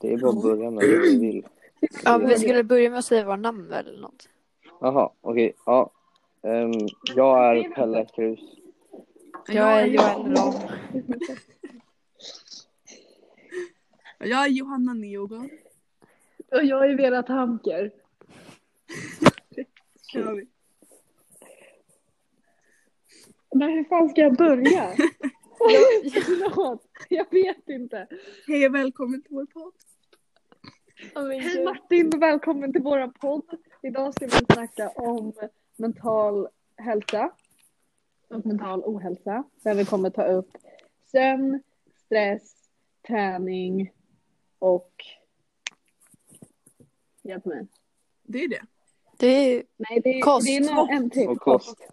Det är bara att börja med det vi vill. Ja, vi skulle börja med att säga våra namn eller något. Jaha, okej. Ja. Ehm, jag är Pelle Krus. Jag är Joel Rom. Jag är Johanna Neogård. Och jag är Vera Tamker. Kör vi. Men hur fan ska jag börja? Förlåt, jag vet inte. Hej och välkommen till vår podd. Hej Martin och välkommen till våran podd. Idag ska vi snacka om mental hälsa och mental ohälsa. Där vi kommer ta upp sömn, stress, träning och... Hjälp mig. Det är det. Det är Nej, det, Kost. det är en till. Och kost.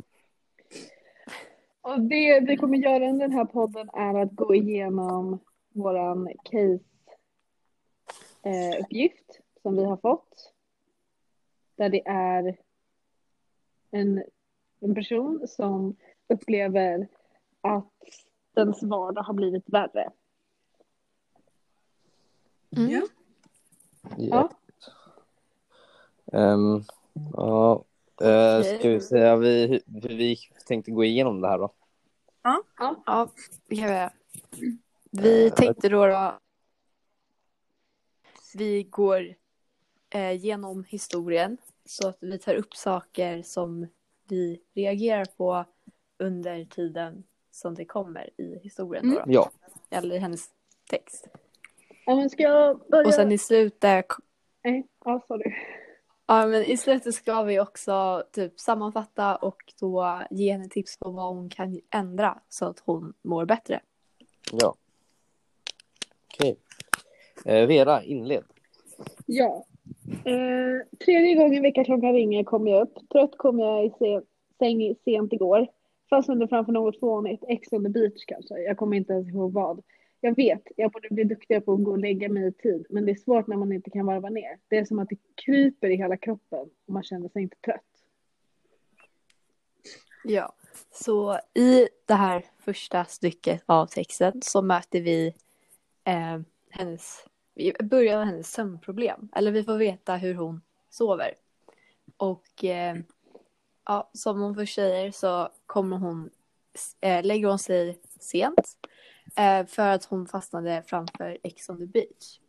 Och det vi kommer göra i den här podden är att gå igenom våran case eh, uppgift som vi har fått. Där det är en, en person som upplever att dens vardag har blivit värre. mm. Ja. Ja. Ehm, ja. Eh, ska vi säga vi, hur vi tänkte gå igenom det här då? Ja, det kan vi göra. Vi tänkte då, då vi går eh, genom historien så att vi tar upp saker som vi reagerar på under tiden som det kommer i historien. Då, då. Ja. Eller i hennes text. Ja, men ska jag börja? Och sen i slutet Nej, ja, sorry. Ja, men i slutet ska vi också typ sammanfatta och då ge henne tips på vad hon kan ändra så att hon mår bättre. Ja. Okej. Eh, Vera, inled. Ja. Eh, tredje gången väckarklockan ringer kommer jag upp. Trött kom jag i se- säng sent igår. Fastnade framför något fånigt. Ex on the beach kanske. Jag kommer inte ens ihåg vad. Jag vet, jag borde bli duktigare på att gå och lägga mig i tid. Men det är svårt när man inte kan varva ner. Det är som att det kryper i hela kroppen och man känner sig inte trött. Ja, så i det här första stycket av texten så möter vi eh, hennes, vi börjar med hennes sömnproblem. Eller vi får veta hur hon sover. Och eh, ja, som hon först säger så kommer hon, eh, lägger hon sig sent. Eh, för att hon fastnade framför Ex on the beach.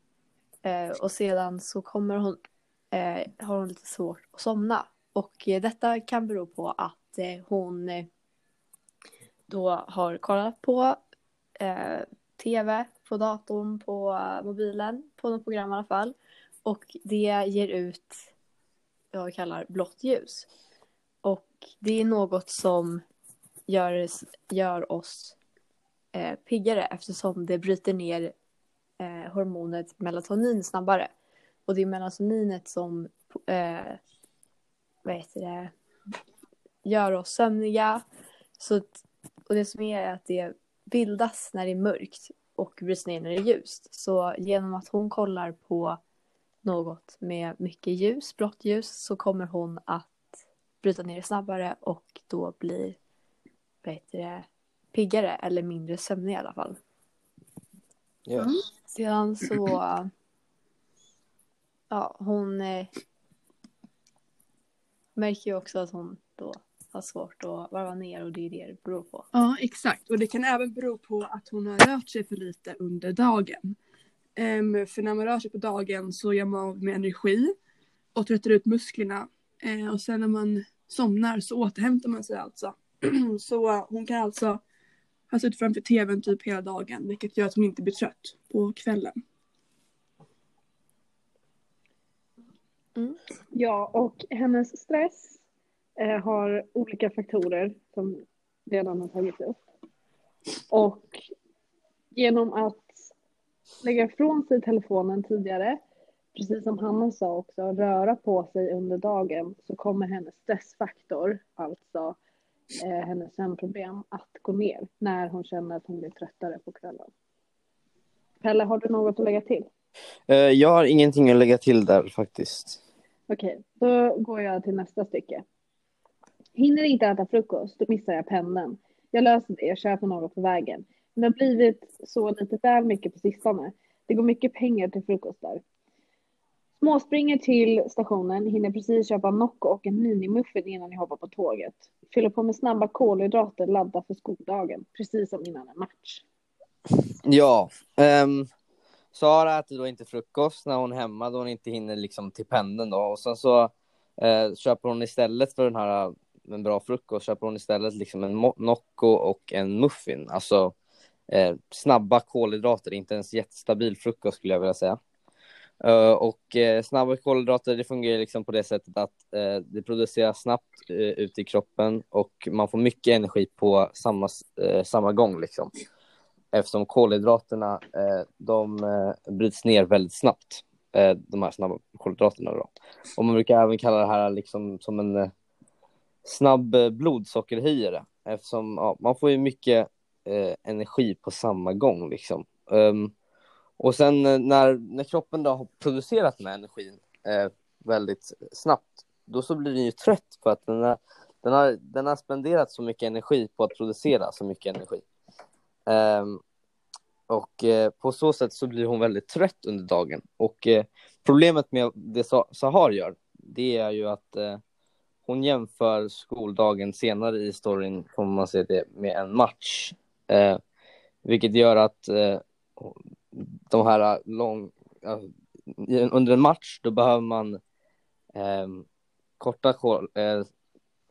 Eh, och sedan så kommer hon, eh, har hon lite svårt att somna. Och eh, detta kan bero på att eh, hon eh, då har kollat på eh, tv, på datorn, på mobilen, på något program i alla fall. Och det ger ut vad vi kallar blått ljus. Och det är något som gör, gör oss eh, piggare eftersom det bryter ner eh, hormonet melatonin snabbare. Och det är melatoninet som eh, vad heter det, gör oss sömniga. Så, att- och det som är att det bildas när det är mörkt och bryts ner när det är ljust. Så genom att hon kollar på något med mycket ljus, blått ljus, så kommer hon att bryta ner det snabbare och då blir vad heter det, piggare eller mindre sömnig i alla fall. Yes. Sedan så... Ja, hon eh, märker ju också att hon då har svårt att varva ner och det är det det beror på. Ja, exakt. Och det kan även bero på att hon har rört sig för lite under dagen. Ehm, för när man rör sig på dagen så gör man av med energi och tröttar ut musklerna. Eh, och sen när man somnar så återhämtar man sig alltså. så hon kan alltså han suttit framför tvn typ hela dagen vilket gör att hon inte blir trött på kvällen. Mm. Ja, och hennes stress eh, har olika faktorer som redan har tagits upp. Och genom att lägga ifrån sig telefonen tidigare, precis som Hanna sa också, röra på sig under dagen så kommer hennes stressfaktor, alltså eh, hennes sömnproblem, att gå ner när hon känner att hon blir tröttare på kvällen. Pelle, har du något att lägga till? Eh, jag har ingenting att lägga till där faktiskt. Okej, då går jag till nästa stycke. Hinner inte äta frukost, då missar jag pendeln. Jag löser det, jag köper något på vägen. Det har blivit så lite väl mycket på sistone. Det går mycket pengar till frukostar. Småspringer till stationen, hinner precis köpa Nocco och en minimuffin innan ni hoppar på tåget. Fyller på med snabba kolhydrater, ladda för skoldagen, precis som innan en match. Ja, um, Sara äter då inte frukost när hon är hemma då hon inte hinner liksom till pendeln då och sen så uh, köper hon istället för den här eh, en bra frukost köper hon istället liksom en Nocco och en muffin, alltså uh, snabba kolhydrater, inte ens jättestabil frukost skulle jag vilja säga. Uh, och eh, snabba kolhydrater det fungerar liksom på det sättet att uh, det produceras snabbt uh, ute i kroppen och man får mycket energi på samma, samma gång liksom. Eftersom kolhydraterna de bryts ner väldigt snabbt, de här snabba kolhydraterna då. Och man brukar även kalla det här liksom som en snabb blodsockerhöjare eftersom ja, man får ju mycket energi på samma gång liksom. Um, och sen eh, när, när kroppen då har producerat den här energin eh, väldigt snabbt, då så blir den ju trött för att den, är, den, har, den har spenderat så mycket energi på att producera så mycket energi. Eh, och eh, på så sätt så blir hon väldigt trött under dagen. Och eh, problemet med det Sahar gör, det är ju att eh, hon jämför skoldagen senare i storyn, kommer man säga det, med en match. Eh, vilket gör att eh, de här lång, under en match då behöver man eh, korta kol, eh,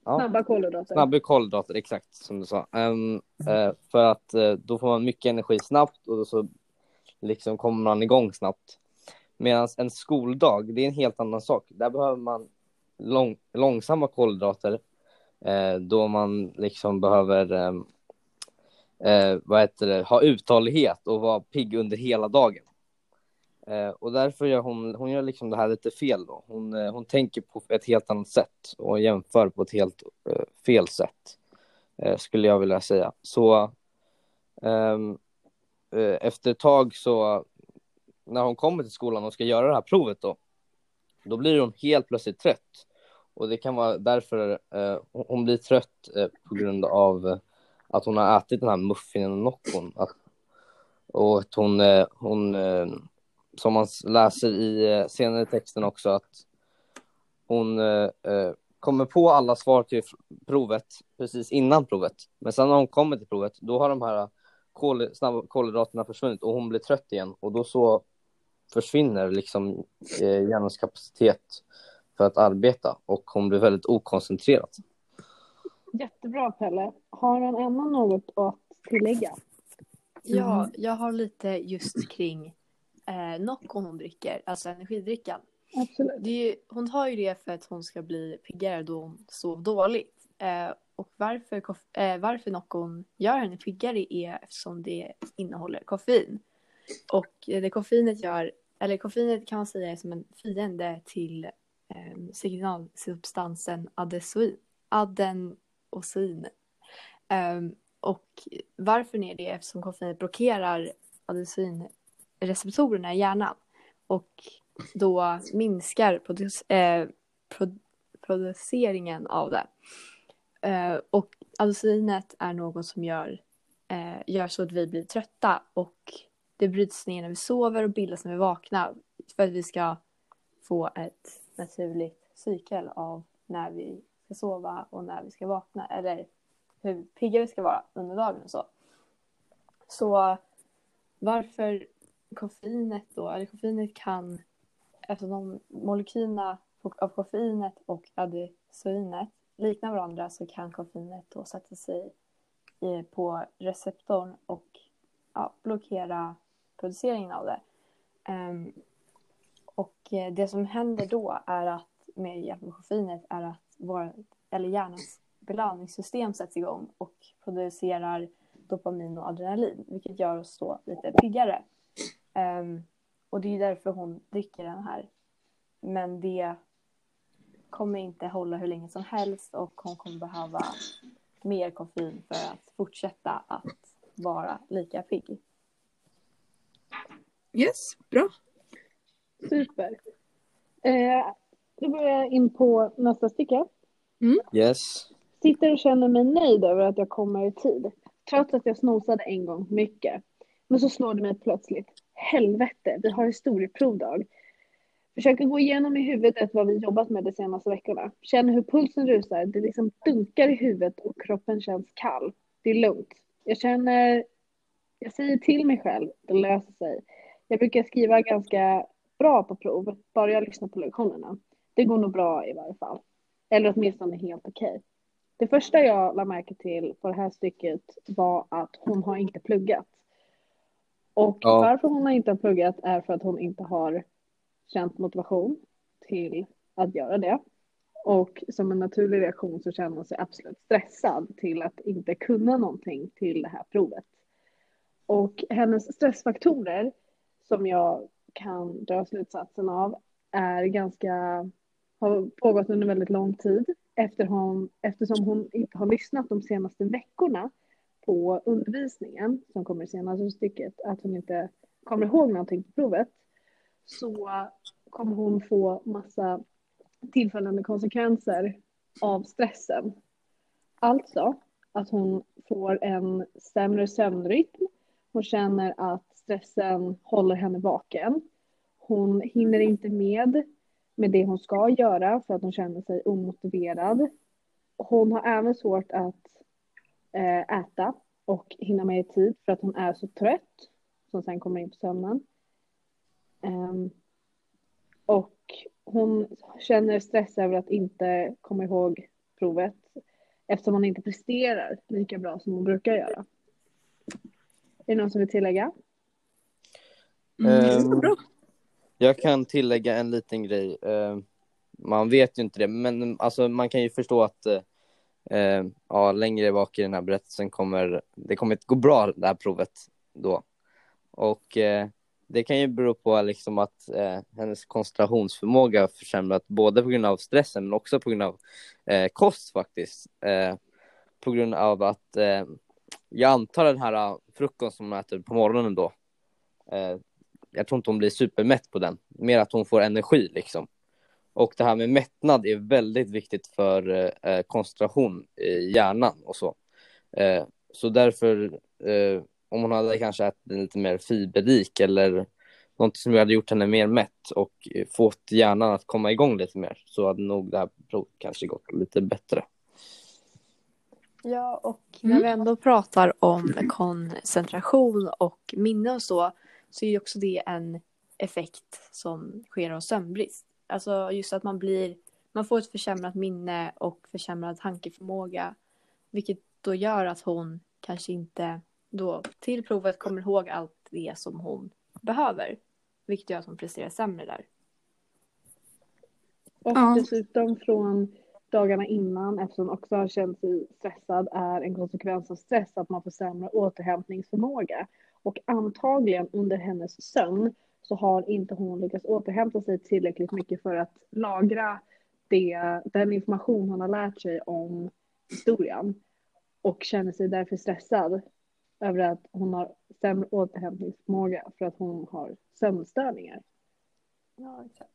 ja, snabba kolhydrater. Snabba kolhydrater, exakt som du sa. Um, uh, för att då får man mycket energi snabbt och då så liksom kommer man igång snabbt. Medan en skoldag, det är en helt annan sak. Där behöver man lång, långsamma kolhydrater då man liksom behöver um, eh, vad heter det, ha uthållighet och vara pigg under hela dagen. Eh, och därför gör hon, hon gör liksom det här lite fel då. Hon, eh, hon tänker på ett helt annat sätt och jämför på ett helt eh, fel sätt, eh, skulle jag vilja säga. Så ehm, eh, efter ett tag så, när hon kommer till skolan och ska göra det här provet då, då blir hon helt plötsligt trött. Och det kan vara därför eh, hon blir trött eh, på grund av att hon har ätit den här muffinen och nockon. Att, och att hon, eh, hon, eh, som man läser i eh, senare texten också, att hon kommer på alla svar till provet precis innan provet. Men sen när hon kommer till provet, då har de här kol, snabba kolhydraterna försvunnit och hon blir trött igen och då så försvinner liksom hjärnans kapacitet för att arbeta och hon blir väldigt okoncentrerad. Jättebra Pelle. Har någon annan något att tillägga? Ja, mm. jag har lite just kring eh, Noccon hon dricker, alltså energidrickan. Absolut. Det är, hon har ju det för att hon ska bli piggare då hon sov dåligt. Eh, och varför, eh, varför Noccon gör henne piggare är eftersom det innehåller koffein. Och det koffeinet gör, eller koffeinet kan man säga är som en fiende till eh, signalsubstansen adesoin. Aden, och synen. Um, ehm, och varför är det? Eftersom koffein blockerar adenosinreceptorerna i hjärnan och då minskar produ eh, pro produceringen av det. Uh, och adosinet är något som gör, uh, gör så att vi blir trötta och det bryts ner när vi sover och bildas när vi vaknar för att vi ska få ett naturligt cykel av när vi ska sova och när vi ska vakna eller hur pigga vi ska vara under dagen och så. Så varför koffeinet då, eller koffeinet kan, alltså eftersom molekylerna av koffeinet och adenoinet liknar varandra så kan koffeinet då sätta sig eh, på receptorn och ja, blockera produceringen av det. Um, och eh, det som händer då är att med hjälp av koffeinet är att vår, eller hjärnans belöningssystem sätts igång och producerar dopamin och adrenalin, vilket gör oss då lite piggare. Um, och det är därför hon dricker den här. Men det kommer inte hålla hur länge som helst och hon kommer behöva mer koffein för att fortsätta att vara lika pigg. Yes, bra. Super. Eh, då går jag in på nästa stycke. Mm. Yes. Sitter och känner mig nöjd över att jag kommer i tid. Trots att jag snosade en gång för mycket. Men så slår det mig plötsligt. Helvete, vi har historieprovdag. Försöker gå igenom i huvudet vad vi jobbat med de senaste veckorna. Känner hur pulsen rusar, det liksom dunkar i huvudet och kroppen känns kall. Det är lugnt. Jag känner, jag säger till mig själv, det löser sig. Jag brukar skriva ganska bra på prov, bara jag lyssnar på lektionerna. Det går nog bra i varje fall. Eller åtminstone helt okej. Det första jag lade märke till på det här stycket var att hon har inte pluggat. Och Ja. varför hon inte har pluggat är för att hon inte har känt motivation till att göra det. Och som en naturlig reaktion så känner hon sig absolut stressad till att inte kunna någonting till det här provet. Och hennes stressfaktorer som jag kan dra slutsatsen av är ganska, har pågått under väldigt lång tid. Eftersom hon inte har lyssnat de senaste veckorna på undervisningen som kommer i senaste stycket, att hon inte kommer ihåg någonting på provet, så kommer hon få massa tillfällande konsekvenser av stressen. Alltså att hon får en sämre sömnrytm, hon känner att stressen håller henne vaken, hon hinner inte med med det hon ska göra för att hon känner sig omotiverad. Hon har även svårt att eh, äta och hinna med i tid för att hon är så trött som sen kommer in på sömnen. Ehm, och hon känner stress över att inte komma ihåg provet eftersom hon inte presterar lika bra som hon brukar göra. Är det någon som vill tillägga? Mm, bra. Jag kan tillägga en liten grej. Eh, man vet ju inte det, men alltså, man kan ju förstå att eh, eh ja, längre bak i den här berättelsen kommer det kommer att gå bra det här provet då. Och eh, det kan ju bero på liksom att eh, hennes koncentrationsförmåga har försämrat både på grund av stressen men också på grund av eh, kost faktiskt. Eh, på grund av att eh, jag antar den här eh, frukosten frukost som hon äter på morgonen då. Eh, Eh, jag tror inte hon blir supermätt på den, mer att hon får energi liksom. Och det här med mättnad är väldigt viktigt för eh, koncentration i hjärnan och så. Eh, så därför, eh, om hon hade kanske ätit lite mer fiberrik eller något som hade gjort henne mer mätt och eh, fått hjärnan att komma igång lite mer så hade nog det här provet kanske gått lite bättre. Ja, och Mm. när vi ändå pratar om koncentration och minne och så, så är ju också det en effekt som sker av sömnbrist. Alltså just att man blir, man får ett försämrat minne och försämrad tankeförmåga, vilket då gör att hon kanske inte då till provet kommer ihåg allt det som hon behöver, vilket gör att hon presterar sämre där. Och Ja. dessutom från dagarna innan, eftersom hon också har känt sig stressad, är en konsekvens av stress att man får sämre återhämtningsförmåga. Och antagligen under hennes sömn så har inte hon lyckats återhämta sig tillräckligt mycket för att lagra det, den information hon har lärt sig om historien. Och känner sig därför stressad över att hon har sämre återhämtningsförmåga för att hon har sömnstörningar. Ja, exakt.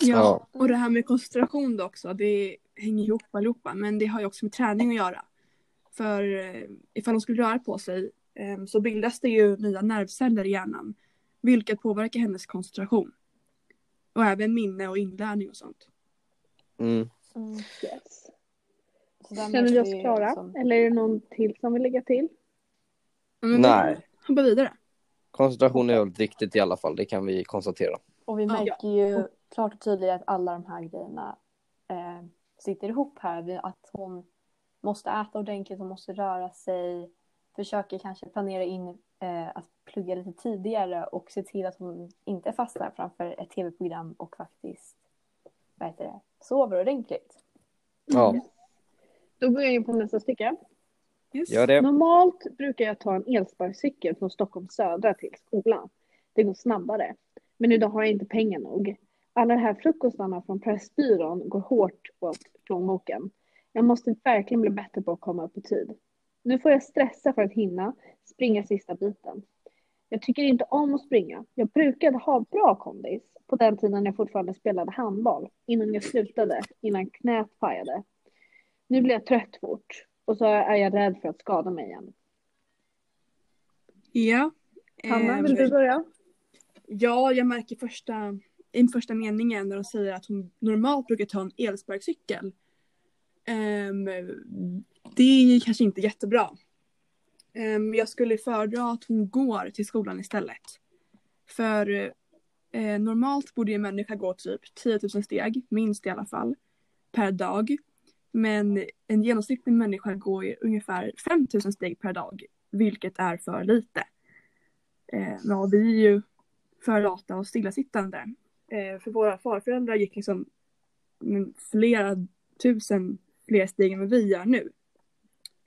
Ja, och det här med koncentration då också, det hänger ihop allihopa, men det har ju också med träning att göra. För eh, ifall hon skulle röra på sig så bildas det ju nya nervceller i hjärnan, vilket påverkar hennes koncentration. Och även minne och inlärning och sånt. Mm. Yes. Så där Känner vi oss klara? liksom- Eller är det någon till som vill lägga till? Men Nej. Hoppa vidare. Koncentration är väldigt viktigt i alla fall, det kan vi konstatera. Och vi märker ju klart och tydligt att alla de här grejerna eh, sitter ihop här. Att hon måste äta ordentligt, hon måste röra sig, försöker kanske planera in eh, att plugga lite tidigare och se till att hon inte fastnar framför ett tv-program och faktiskt vad heter det, sover ordentligt. Ja, Då går jag in på nästa stycke. Det. Normalt brukar jag ta en elsparkcykel från Stockholm södra till skolan. Det går snabbare. Men idag har jag inte pengar nog. Alla de här frukostarna från Pressbyrån går hårt åt plånboken. Jag måste verkligen bli bättre på att komma upp i tid. Nu får jag stressa för att hinna springa sista biten. Jag tycker inte om att springa. Jag brukade ha bra kondis på den tiden jag fortfarande spelade handboll. Innan jag slutade, innan knät pajade. Nu blir jag trött fort och så är jag rädd för att skada mig igen. Ja. Hanna, Ehm, vill du börja? Ja, jag märker första, i första meningen när de säger att hon normalt brukar ta en elsparkcykel. Ehm, det är kanske inte jättebra. Um, jag skulle föredra att hon går till skolan istället. För eh, normalt borde en människa gå typ 10 000 steg, minst i alla fall, per dag. Men en genomsnittlig människa går ju ungefär 5 000 steg per dag, vilket är för lite. Eh, ja, vi är ju för lata och stillasittande. Eh, för våra farföräldrar gick liksom mm, flera tusen fler steg än vad vi gör nu.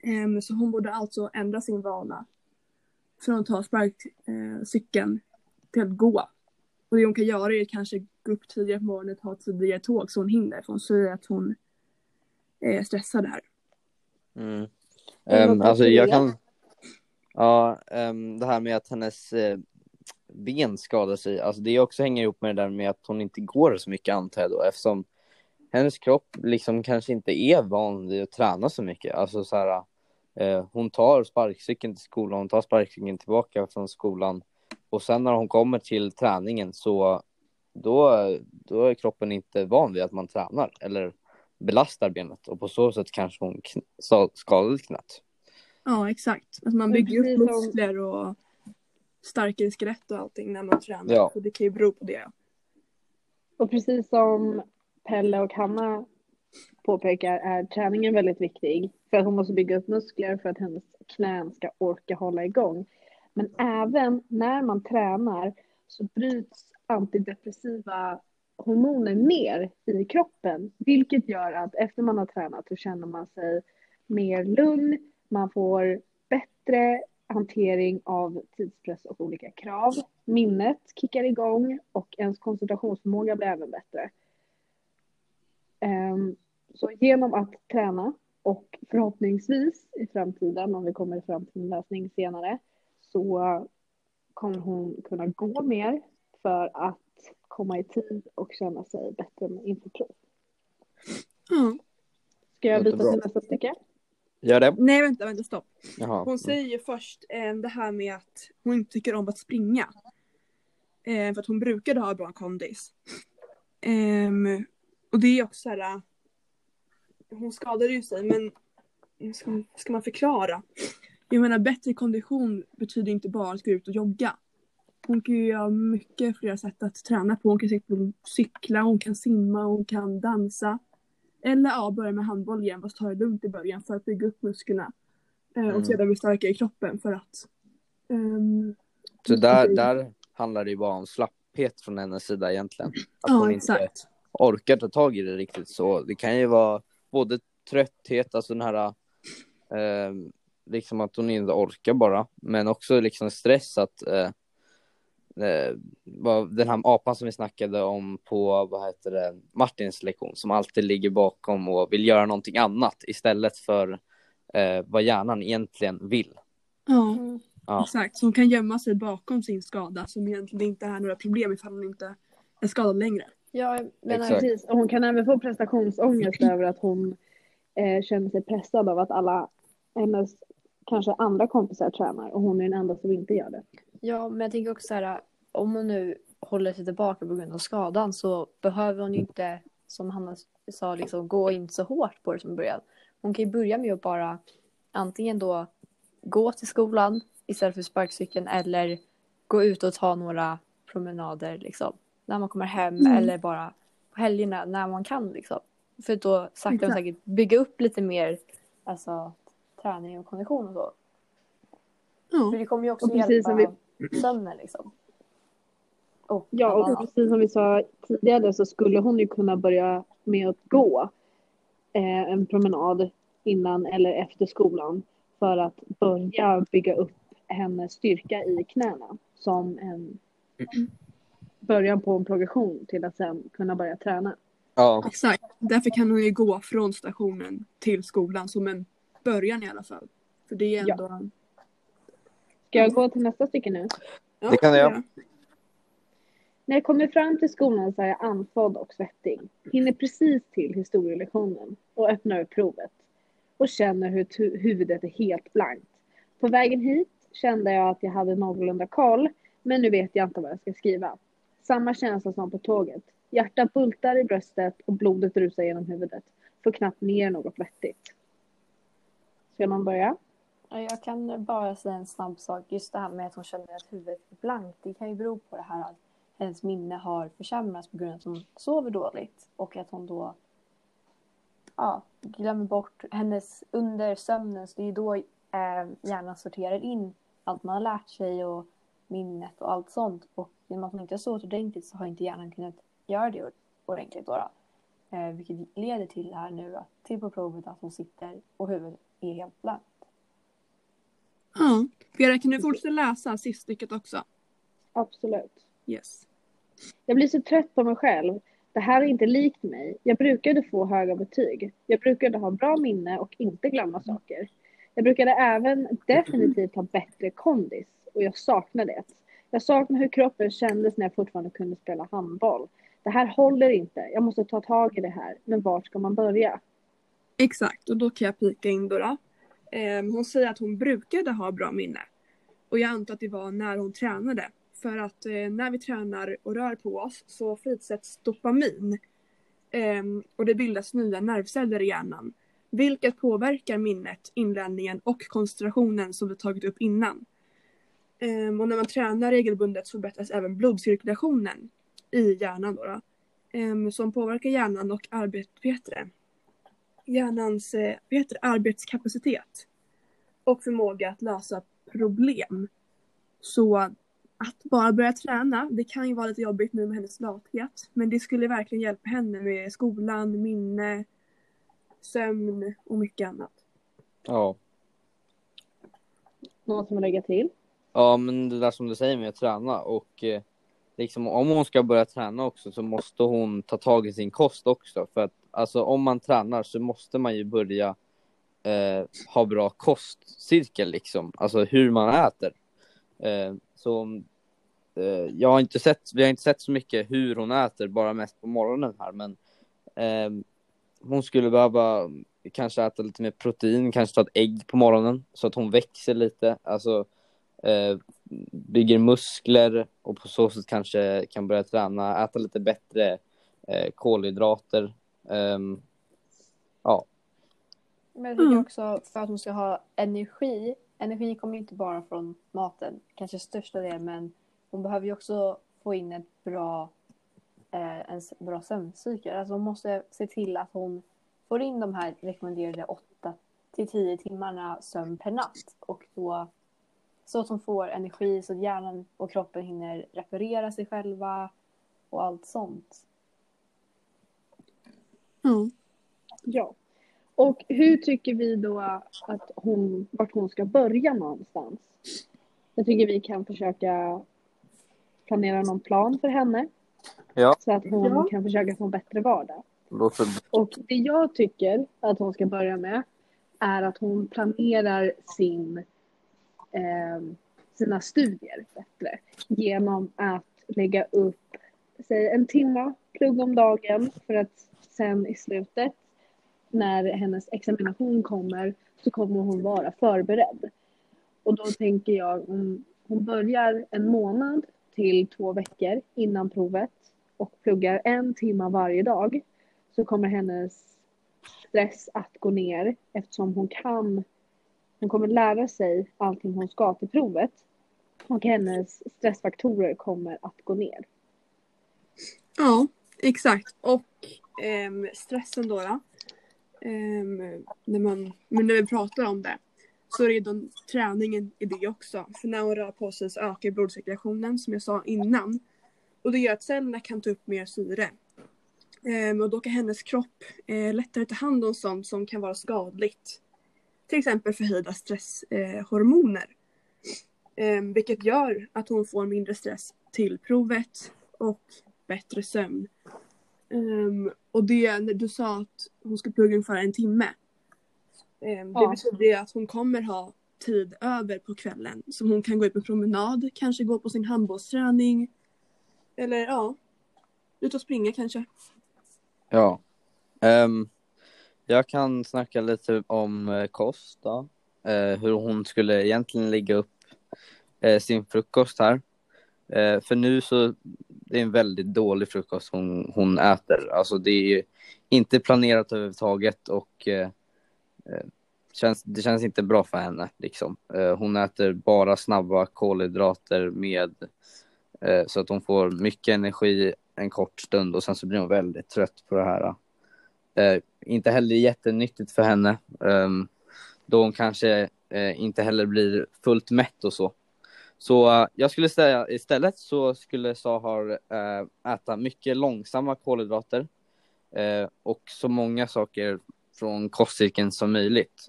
Em, så hon borde alltså ändra sin vana från att ta sparkcykeln till att gå. Och det hon kan göra är kanske gå upp tidigare på morgonen och ta tidigare tåg så hon hinner. För hon säger att hon är stressad här. Mm. tycker alltså jag kan... Ja, ehm, det här med att hennes eh, ben skadar sig, alltså det också hänger ihop med det där med att hon inte går så mycket antar jag då eftersom hennes kropp liksom kanske inte är van vid att träna så mycket. Alltså så här, eh, hon tar sparkcykeln till skolan, hon tar sparkcykeln tillbaka från skolan och sen när hon kommer till träningen så då, då är kroppen inte van vid att man tränar eller belastar benet och på så sätt kanske hon skadade knät. Ja, exakt. Alltså man bygger upp muskler och starkare skelett och allting när man tränar. Ja. Så det kan ju bero på det. Och precis som Pelle och Hanna påpekar är träningen väldigt viktig. För att hon måste bygga upp muskler för att hennes knän ska orka hålla igång. Men även när man tränar så bryts antidepressiva hormoner ner i kroppen. Vilket gör att efter man har tränat så känner man sig mer lugn. Man får bättre hantering av tidspress och olika krav. Minnet kickar igång och ens koncentrationsförmåga blir även bättre. Ehm, så genom att träna och förhoppningsvis i framtiden, om vi kommer fram till en lösning senare, så kommer hon kunna gå mer för att komma i tid och känna sig bättre med inför prov. Ja. Ska jag byta till nästa stycke? Gör det? Nej, vänta, vänta, stopp. Jaha. Hon säger ju först eh, det här med att hon inte tycker om att springa. Eh, för att hon brukade ha bra kondis. Ehm, och det är också så här. Hon skadade ju sig men ska, ska man förklara? Jag menar bättre kondition betyder inte bara att gå ut och jogga. Hon kan ju göra mycket fler sätt att träna på. Hon kan cykla, hon kan simma, hon kan dansa. Eller ja, börja med handboll igen fast ta det lugnt i början för att bygga upp musklerna. Eh, Mm. Och sedan bli starkare i kroppen för att ehm, Så där, där handlar det ju bara om slapphet från hennes sida egentligen. Att Ja, hon inte exakt. orkar ta tag i det riktigt så. Det kan ju vara både trötthet, alltså den här eh, liksom att hon inte orkar bara, men också liksom stress att eh, eh, den här apan som vi snackade om på, vad heter det, Martins lektion som alltid ligger bakom och vill göra någonting annat istället för eh, vad hjärnan egentligen vill. Ja, Ja. exakt. Hon kan gömma sig bakom sin skada som egentligen inte är några problem ifall hon inte är skadad längre. Ja, Exakt. Precis, och hon kan även få prestationsångest över att hon eh, känner sig pressad av att alla hennes kanske andra kompisar tränar och hon är den enda som inte gör det. ja, men jag tänker också så här, om hon nu håller sig tillbaka på grund av skadan så behöver hon ju inte, som Hanna sa, liksom, gå in så hårt på det som början. Hon kan ju börja med att bara antingen då gå till skolan istället för sparkcykeln eller gå ut och ta några promenader liksom. När man kommer hem Mm. eller bara på helgerna när man kan liksom. För då sakta men säkert bygga upp lite mer alltså, träning och kondition och så. Ja, För det kommer ju också Och precis som hjälpa sömnen liksom. Och Ja, och precis som vi sa tidigare så skulle hon ju kunna börja med att gå eh, en promenad innan eller efter skolan för att börja bygga upp hennes styrka i knäna som en början på en progression till att sen kunna börja träna. Ja, exakt. Därför kan hon ju gå från stationen till skolan som en början i alla fall. För det är Ja. ändå... Ska jag gå till nästa stycke nu? Ja, Det kan jag. När jag kommer fram till skolan så är jag andfådd och svettig. Hinner precis till historielektionen och öppnar upp provet. Och känner hur huvudet är helt blankt. På vägen hit kände jag att jag hade någorlunda koll, men nu vet jag inte vad jag ska skriva. Samma känsla som på tåget. Hjärtat bultar i bröstet och blodet rusar genom huvudet. Får knappt ner något vettigt. Ska man börja? Jag kan bara säga en snabb sak. Just det här med att hon känner att huvudet är blankt. Det kan ju bero på det här att hennes minne har försämrats på grund av att hon sover dåligt. Och att hon då ja, glömmer bort hennes under sömnen. Så det är ju då eh, hjärnan sorterar in allt man har lärt sig och minnet och allt sånt. Och genom att hon inte har sovit ordentligt så har inte hjärnan kunnat göra det ordentligt. Då, då. Eh, vilket leder till här nu, att, till på provet att hon sitter och huvudet är helt blankt. Ja. Vera, kan du fortsätta läsa sista stycket också? Absolut. Yes. Jag blir så trött på mig själv. Det här är inte likt mig. Jag brukade få höga betyg. Jag brukade ha bra minne och inte glömma saker. Jag brukade även definitivt ha bättre kondis och jag saknar det. Jag saknar hur kroppen kändes när jag fortfarande kunde spela handboll. Det här håller inte. Jag måste ta tag i det här. Men var ska man börja? Exakt, och då kan jag pika in då. då. Ehm, hon säger att hon brukade ha bra minne. Och jag antar att det var när hon tränade. För att eh, när vi tränar och rör på oss så frisätts dopamin. Ehm, och det bildas nya nervceller i hjärnan. Vilket påverkar minnet, inlärningen och koncentrationen som vi tagit upp innan. Ehm, och när man tränar regelbundet så förbättras även blodcirkulationen i hjärnan då. då ehm, som påverkar hjärnan och arbetet bättre. Hjärnans eh, heter det, arbetskapacitet och förmåga att lösa problem. Så att bara börja träna, det kan ju vara lite jobbigt nu med hennes lathet. Men det skulle verkligen hjälpa henne med skolan, minne, sömn och mycket annat. Ja. Någon som vill lägga till? Ja, men det där som du säger med att träna och eh, liksom om hon ska börja träna också så måste hon ta tag i sin kost också. För att alltså om man tränar så måste man ju börja eh, ha bra kostcirkel liksom, alltså hur man äter. Eh, så eh, jag har inte sett, vi har inte sett så mycket hur hon äter, bara mest på morgonen här, men eh, hon skulle behöva kanske äta lite mer protein, kanske ta ett ägg på morgonen så att hon växer lite, alltså bygger muskler och på så sätt kanske kan börja träna, äta lite bättre eh, kolhydrater. Ehm, ja, Men jag tycker Mm. också för att hon ska ha energi. Energi kommer ju inte bara från maten, kanske största delen, men hon behöver ju också få in ett bra, eh, en bra sömncykel. Alltså hon måste se till att hon får in de här rekommenderade 8 till 10 timmarna sömn per natt. Och då så att hon får energi så att hjärnan och kroppen hinner reparera sig själva och allt sånt. Ja. Ja. Och hur tycker vi då att hon, vart hon ska börja någonstans? Jag tycker vi kan försöka planera någon plan för henne. Ja. Så att hon Ja. kan försöka få en bättre vardag. låter Och det jag tycker att hon ska börja med är att hon planerar sin, Ehm, sina studier bättre. Genom att lägga upp säg, en timme plugg om dagen för att sen i slutet när hennes examination kommer så kommer hon vara förberedd. Och då tänker jag om hon börjar en månad till två veckor innan provet och pluggar en timme varje dag så kommer hennes stress att gå ner eftersom hon kan hon kommer lära sig allting hon ska till provet och hennes stressfaktorer kommer att gå ner. Ja, exakt. Och ehm, stressen då. då ehm, när, man, men när vi pratar om det så är det ju träningen i det också. För när hon rör på sig så ökar blodcirkulationen som jag sa innan. Och det gör att cellerna kan ta upp mer syre. Ehm, och då kan hennes kropp eh, lättare ta hand om sånt som kan vara skadligt. Till exempel förhöjda stresshormoner. Eh, vilket gör att hon får mindre stress till provet och bättre sömn. Ehm, och det, när du sa att hon ska plugga ungefär en timme. Um, det Ja. betyder ju att hon kommer ha tid över på kvällen. Som hon kan gå ut på promenad, kanske gå på sin handbollsträning. Eller ja, ut och springa kanske. Ja. Ehm, jag kan snacka lite om eh, kost då. Eh, hur hon skulle egentligen lägga upp eh, sin frukost här. Eh, för nu så det är en väldigt dålig frukost hon, hon äter. Alltså det är inte planerat överhuvudtaget och eh, eh, känns, det känns inte bra för henne. Liksom. Eh, hon äter bara snabba kolhydrater med eh, så att hon får mycket energi en kort stund och sen så blir hon väldigt trött på det här. Eh. Eh, inte heller jättenyttigt för henne eh, då hon kanske eh, inte heller blir fullt mätt och så. Så eh, jag skulle säga istället så skulle Sahar eh, äta mycket långsamma kolhydrater eh, och så många saker från kostcirkeln som möjligt.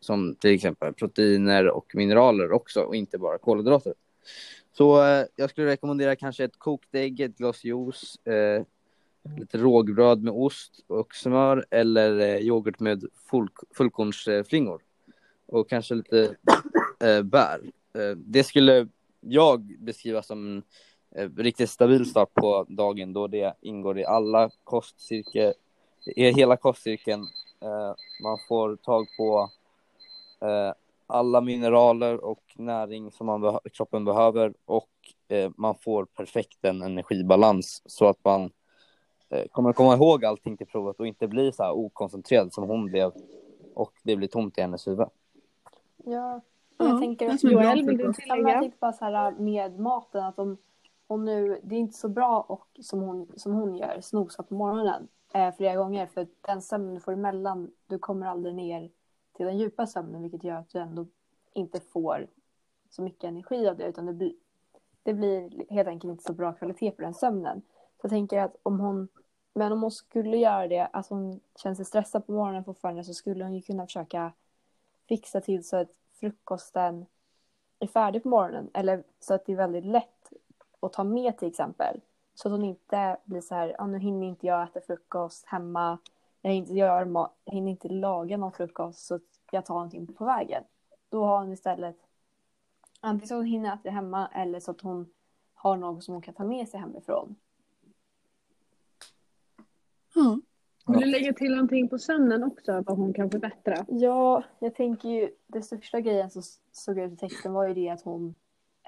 som till exempel proteiner och mineraler också och inte bara kolhydrater. Så jag skulle rekommendera kanske ett kokt ägg, ett glas juice, lite rågbröd med ost och smör eller eh, yoghurt med full, fullkornsflingor och kanske lite eh, bär. Eh, det skulle jag beskriva som en riktigt stabil start på dagen då det ingår i alla kostcirkel, i hela kostcirkeln. Man får tag på alla mineraler och näring som man kroppen behöver och man får perfekt en energibalans så att man kommer komma ihåg allting till provet och inte bli så här okoncentrerad som hon blev och det blir tomt i hennes huvud. Ja, Ja, jag tänker att Joel, vill tillägga? tänkte bara så här med maten att om hon nu, det är inte så bra och som hon, som hon gör, snosa på morgonen eh, flera gånger för den sömnen du får emellan, du kommer aldrig ner till den djupa sömnen vilket gör att du ändå inte får så mycket energi av det utan det blir, det blir helt enkelt inte så bra kvalitet på den sömnen. Så jag tänker att om hon, men om hon skulle göra det, att hon känner sig stressad på morgonen fortfarande så skulle hon ju kunna försöka fixa till så att frukosten är färdig på morgonen eller så att det är väldigt lätt att ta med till exempel. Så att hon inte blir så här, ah, nu hinner inte jag äta frukost hemma, jag hinner inte, göra jag hinner inte laga någon frukost så att jag tar någonting på vägen. Då har hon istället antingen så att hon hinner äta hemma eller så att hon har något som hon kan ta med sig hemifrån. Ja. Vill du lägga till någonting på sömnen också, vad hon kan förbättra? Ja, jag tänker ju det största grejen som såg ut i texten var ju det att hon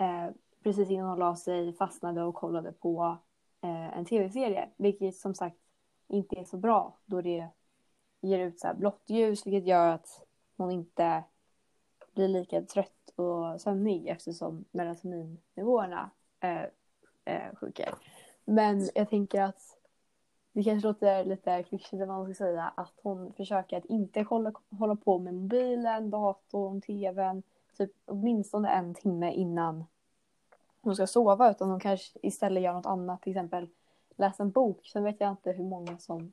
eh, precis innan hon la sig fastnade och kollade på eh, en tv-serie. Vilket som sagt inte är så bra då det ger ut så här blått ljus vilket gör att hon inte blir lika trött och sömnig eftersom melatoninnivåerna eh, eh, sjunker. Men jag tänker att det kanske låter lite klyschigt vad man ska säga, att hon försöker att inte hålla, hålla på med mobilen, datorn, tvn, typ åtminstone en timme innan hon ska sova, utan hon kanske istället gör något annat, till exempel läsa en bok. Sen vet jag inte hur många som,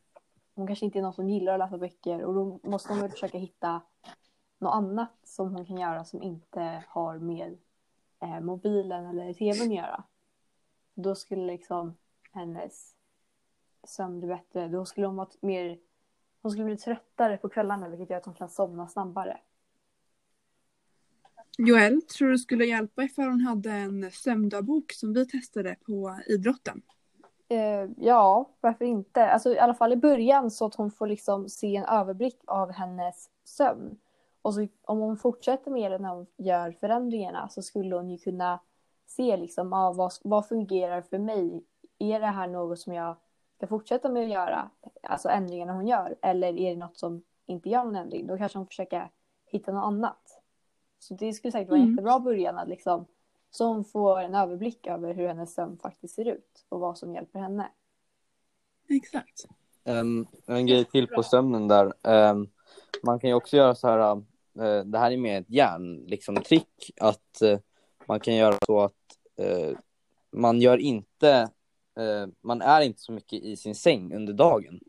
hon kanske inte är någon som gillar att läsa böcker och då måste hon väl försöka hitta något annat som hon kan göra som inte har med eh, mobilen eller tvn att göra. Då skulle liksom hennes sömn bli bättre. Då skulle hon vara mer... Hon skulle bli tröttare på kvällarna vilket gör att hon kan somna snabbare. Joel, tror du skulle hjälpa ifall hon hade en sömndagbok som vi testade på idrotten? Eh, ja, varför inte? Alltså i alla fall i början så att hon får liksom se en överblick av hennes sömn. Och så, om hon fortsätter med det när hon gör förändringarna så skulle hon ju kunna se liksom, ah, vad, vad fungerar för mig? Är det här något som jag ska fortsätta med att göra, alltså ändringarna hon gör, eller är det något som inte gör någon ändring? Då kanske hon försöker hitta något annat. Så det skulle säkert vara en Mm. jättebra början att liksom, så hon får en överblick över hur hennes sömn faktiskt ser ut och vad som hjälper henne. Exakt. Um, en grej till på sömnen där. Ehm, man kan ju också göra så här, eh, det här är mer ett hjärn, liksom trick, att eh, man kan göra så att eh, man gör inte, man är inte så mycket i sin säng under dagen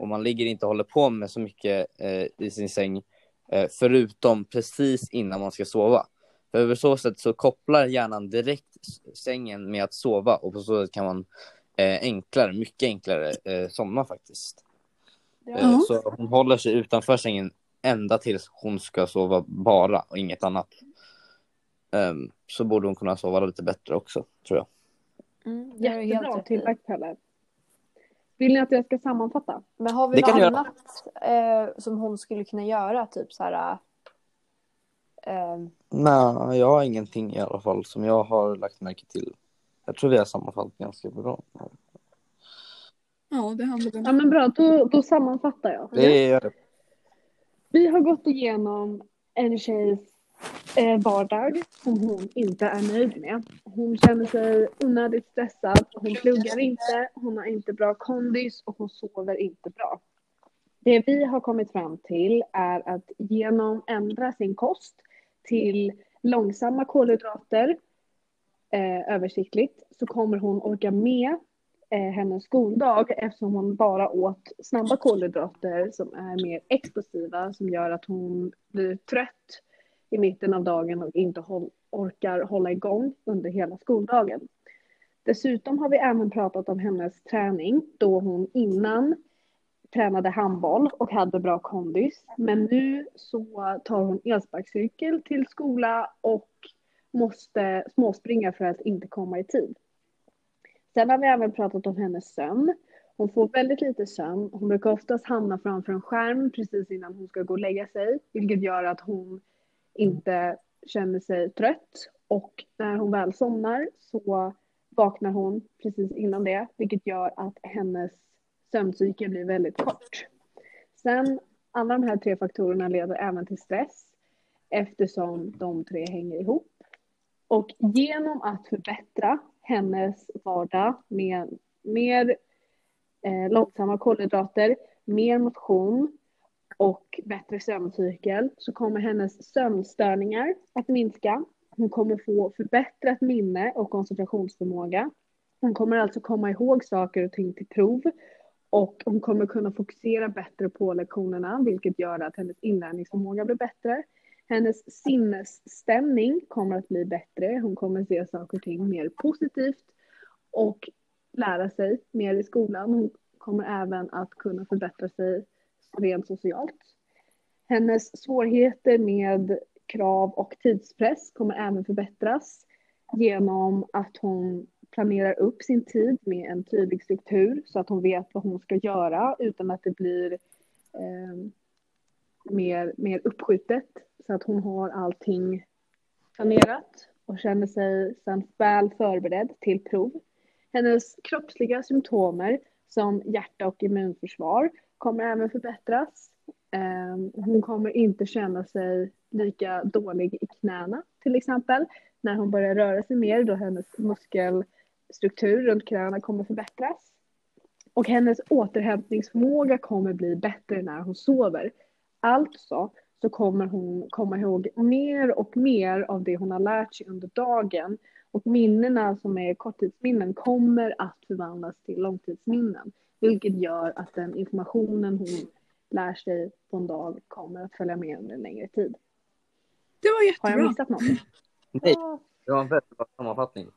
och man ligger inte och håller på med så mycket eh, i sin säng eh, förutom precis innan man ska sova. För över så sätt så kopplar hjärnan direkt sängen med att sova och på så sätt kan man eh, enklare, mycket enklare eh, somna faktiskt. Ja. Eh, Så hon håller sig utanför sängen ända tills hon ska sova bara och inget annat. Ehm, så borde hon kunna sova lite bättre också, tror jag. Mm, det har du helt Jättebra tillagt Pelle. Vill ni att jag ska sammanfatta? Men har vi Det något annat eh, som hon skulle kunna göra? Typ så här, Ehm, Nej, jag har ingenting i alla fall som jag har lagt märke till. Jag tror vi har sammanfallit ganska bra. Ja, det handlar Ja men bra, då, då sammanfattar jag. Det är Vi har gått igenom en tjejs eh, vardag som hon inte är nöjd med. Hon känner sig onödigt stressad, hon pluggar inte, hon har inte bra kondis och hon sover inte bra. Det vi har kommit fram till är att genom att ändra sin kost till långsamma kolhydrater eh, översiktligt så kommer hon orka med eh, hennes skoldag eftersom hon bara åt snabba kolhydrater som är mer explosiva som gör att hon blir trött i mitten av dagen och inte håll, orkar hålla igång under hela skoldagen. Dessutom har vi även pratat om hennes träning då hon innan tränade handboll och hade bra kondis. Men nu så tar hon elsparkcykel till skola och måste småspringa för att inte komma i tid. Sen har vi även pratat om hennes sömn. Hon får väldigt lite sömn. Hon brukar oftast hamna framför en skärm precis innan hon ska gå och lägga sig, vilket gör att hon inte känner sig trött. Och när hon väl somnar så vaknar hon precis innan det, vilket gör att hennes sömncykel blir väldigt kort. Sen, alla de här tre faktorerna leder även till stress eftersom de tre hänger ihop. Och genom att förbättra hennes vardag med mer eh, långsamma kolhydrater, mer motion och bättre sömncykel så kommer hennes sömnstörningar att minska. Hon kommer få förbättrat minne och koncentrationsförmåga. Hon kommer alltså komma ihåg saker och ting till prov och hon kommer kunna fokusera bättre på lektionerna vilket gör att hennes inlärningsförmåga blir bättre. Hennes sinnesstämning kommer att bli bättre. Hon kommer se saker och ting mer positivt och lära sig mer i skolan. Hon kommer även att kunna förbättra sig rent socialt. Hennes svårigheter med krav och tidspress kommer även förbättras genom att hon planerar upp sin tid med en tydlig struktur så att hon vet vad hon ska göra utan att det blir eh, mer, mer uppskjutet. Så att hon har allting planerat och känner sig sedan väl förberedd till prov. Hennes kroppsliga symptomer som hjärta och immunförsvar kommer även förbättras. Ehm, hon kommer inte känna sig lika dålig i knäna till exempel när hon börjar röra sig mer då hennes muskelstruktur runt knäna kommer förbättras. Och hennes återhämtningsförmåga kommer bli bättre när hon sover. Alltså så kommer hon komma ihåg mer och mer av det hon har lärt sig under dagen. Och minnena som är korttidsminnen kommer att förvandlas till långtidsminnen. Vilket gör att den informationen hon lär sig på en dag kommer att följa med under en längre tid. Det var Har jättebra. jag missat något? Nej, det var en väldigt bra sammanfattning.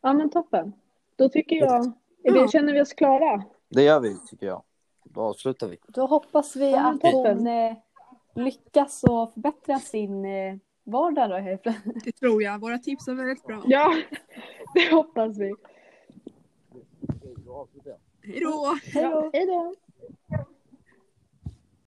Ja men toppen. Då tycker jag, Ja. känner vi oss klara? Det gör vi, tycker jag. Då avslutar vi. Då hoppas vi Ja, att toppen. hon eh, lyckas och förbättra sin eh, vardag då. helt plötsligt. Det tror jag. Våra tips var väldigt bra. Ja, det hoppas vi. Hej då! Hej då!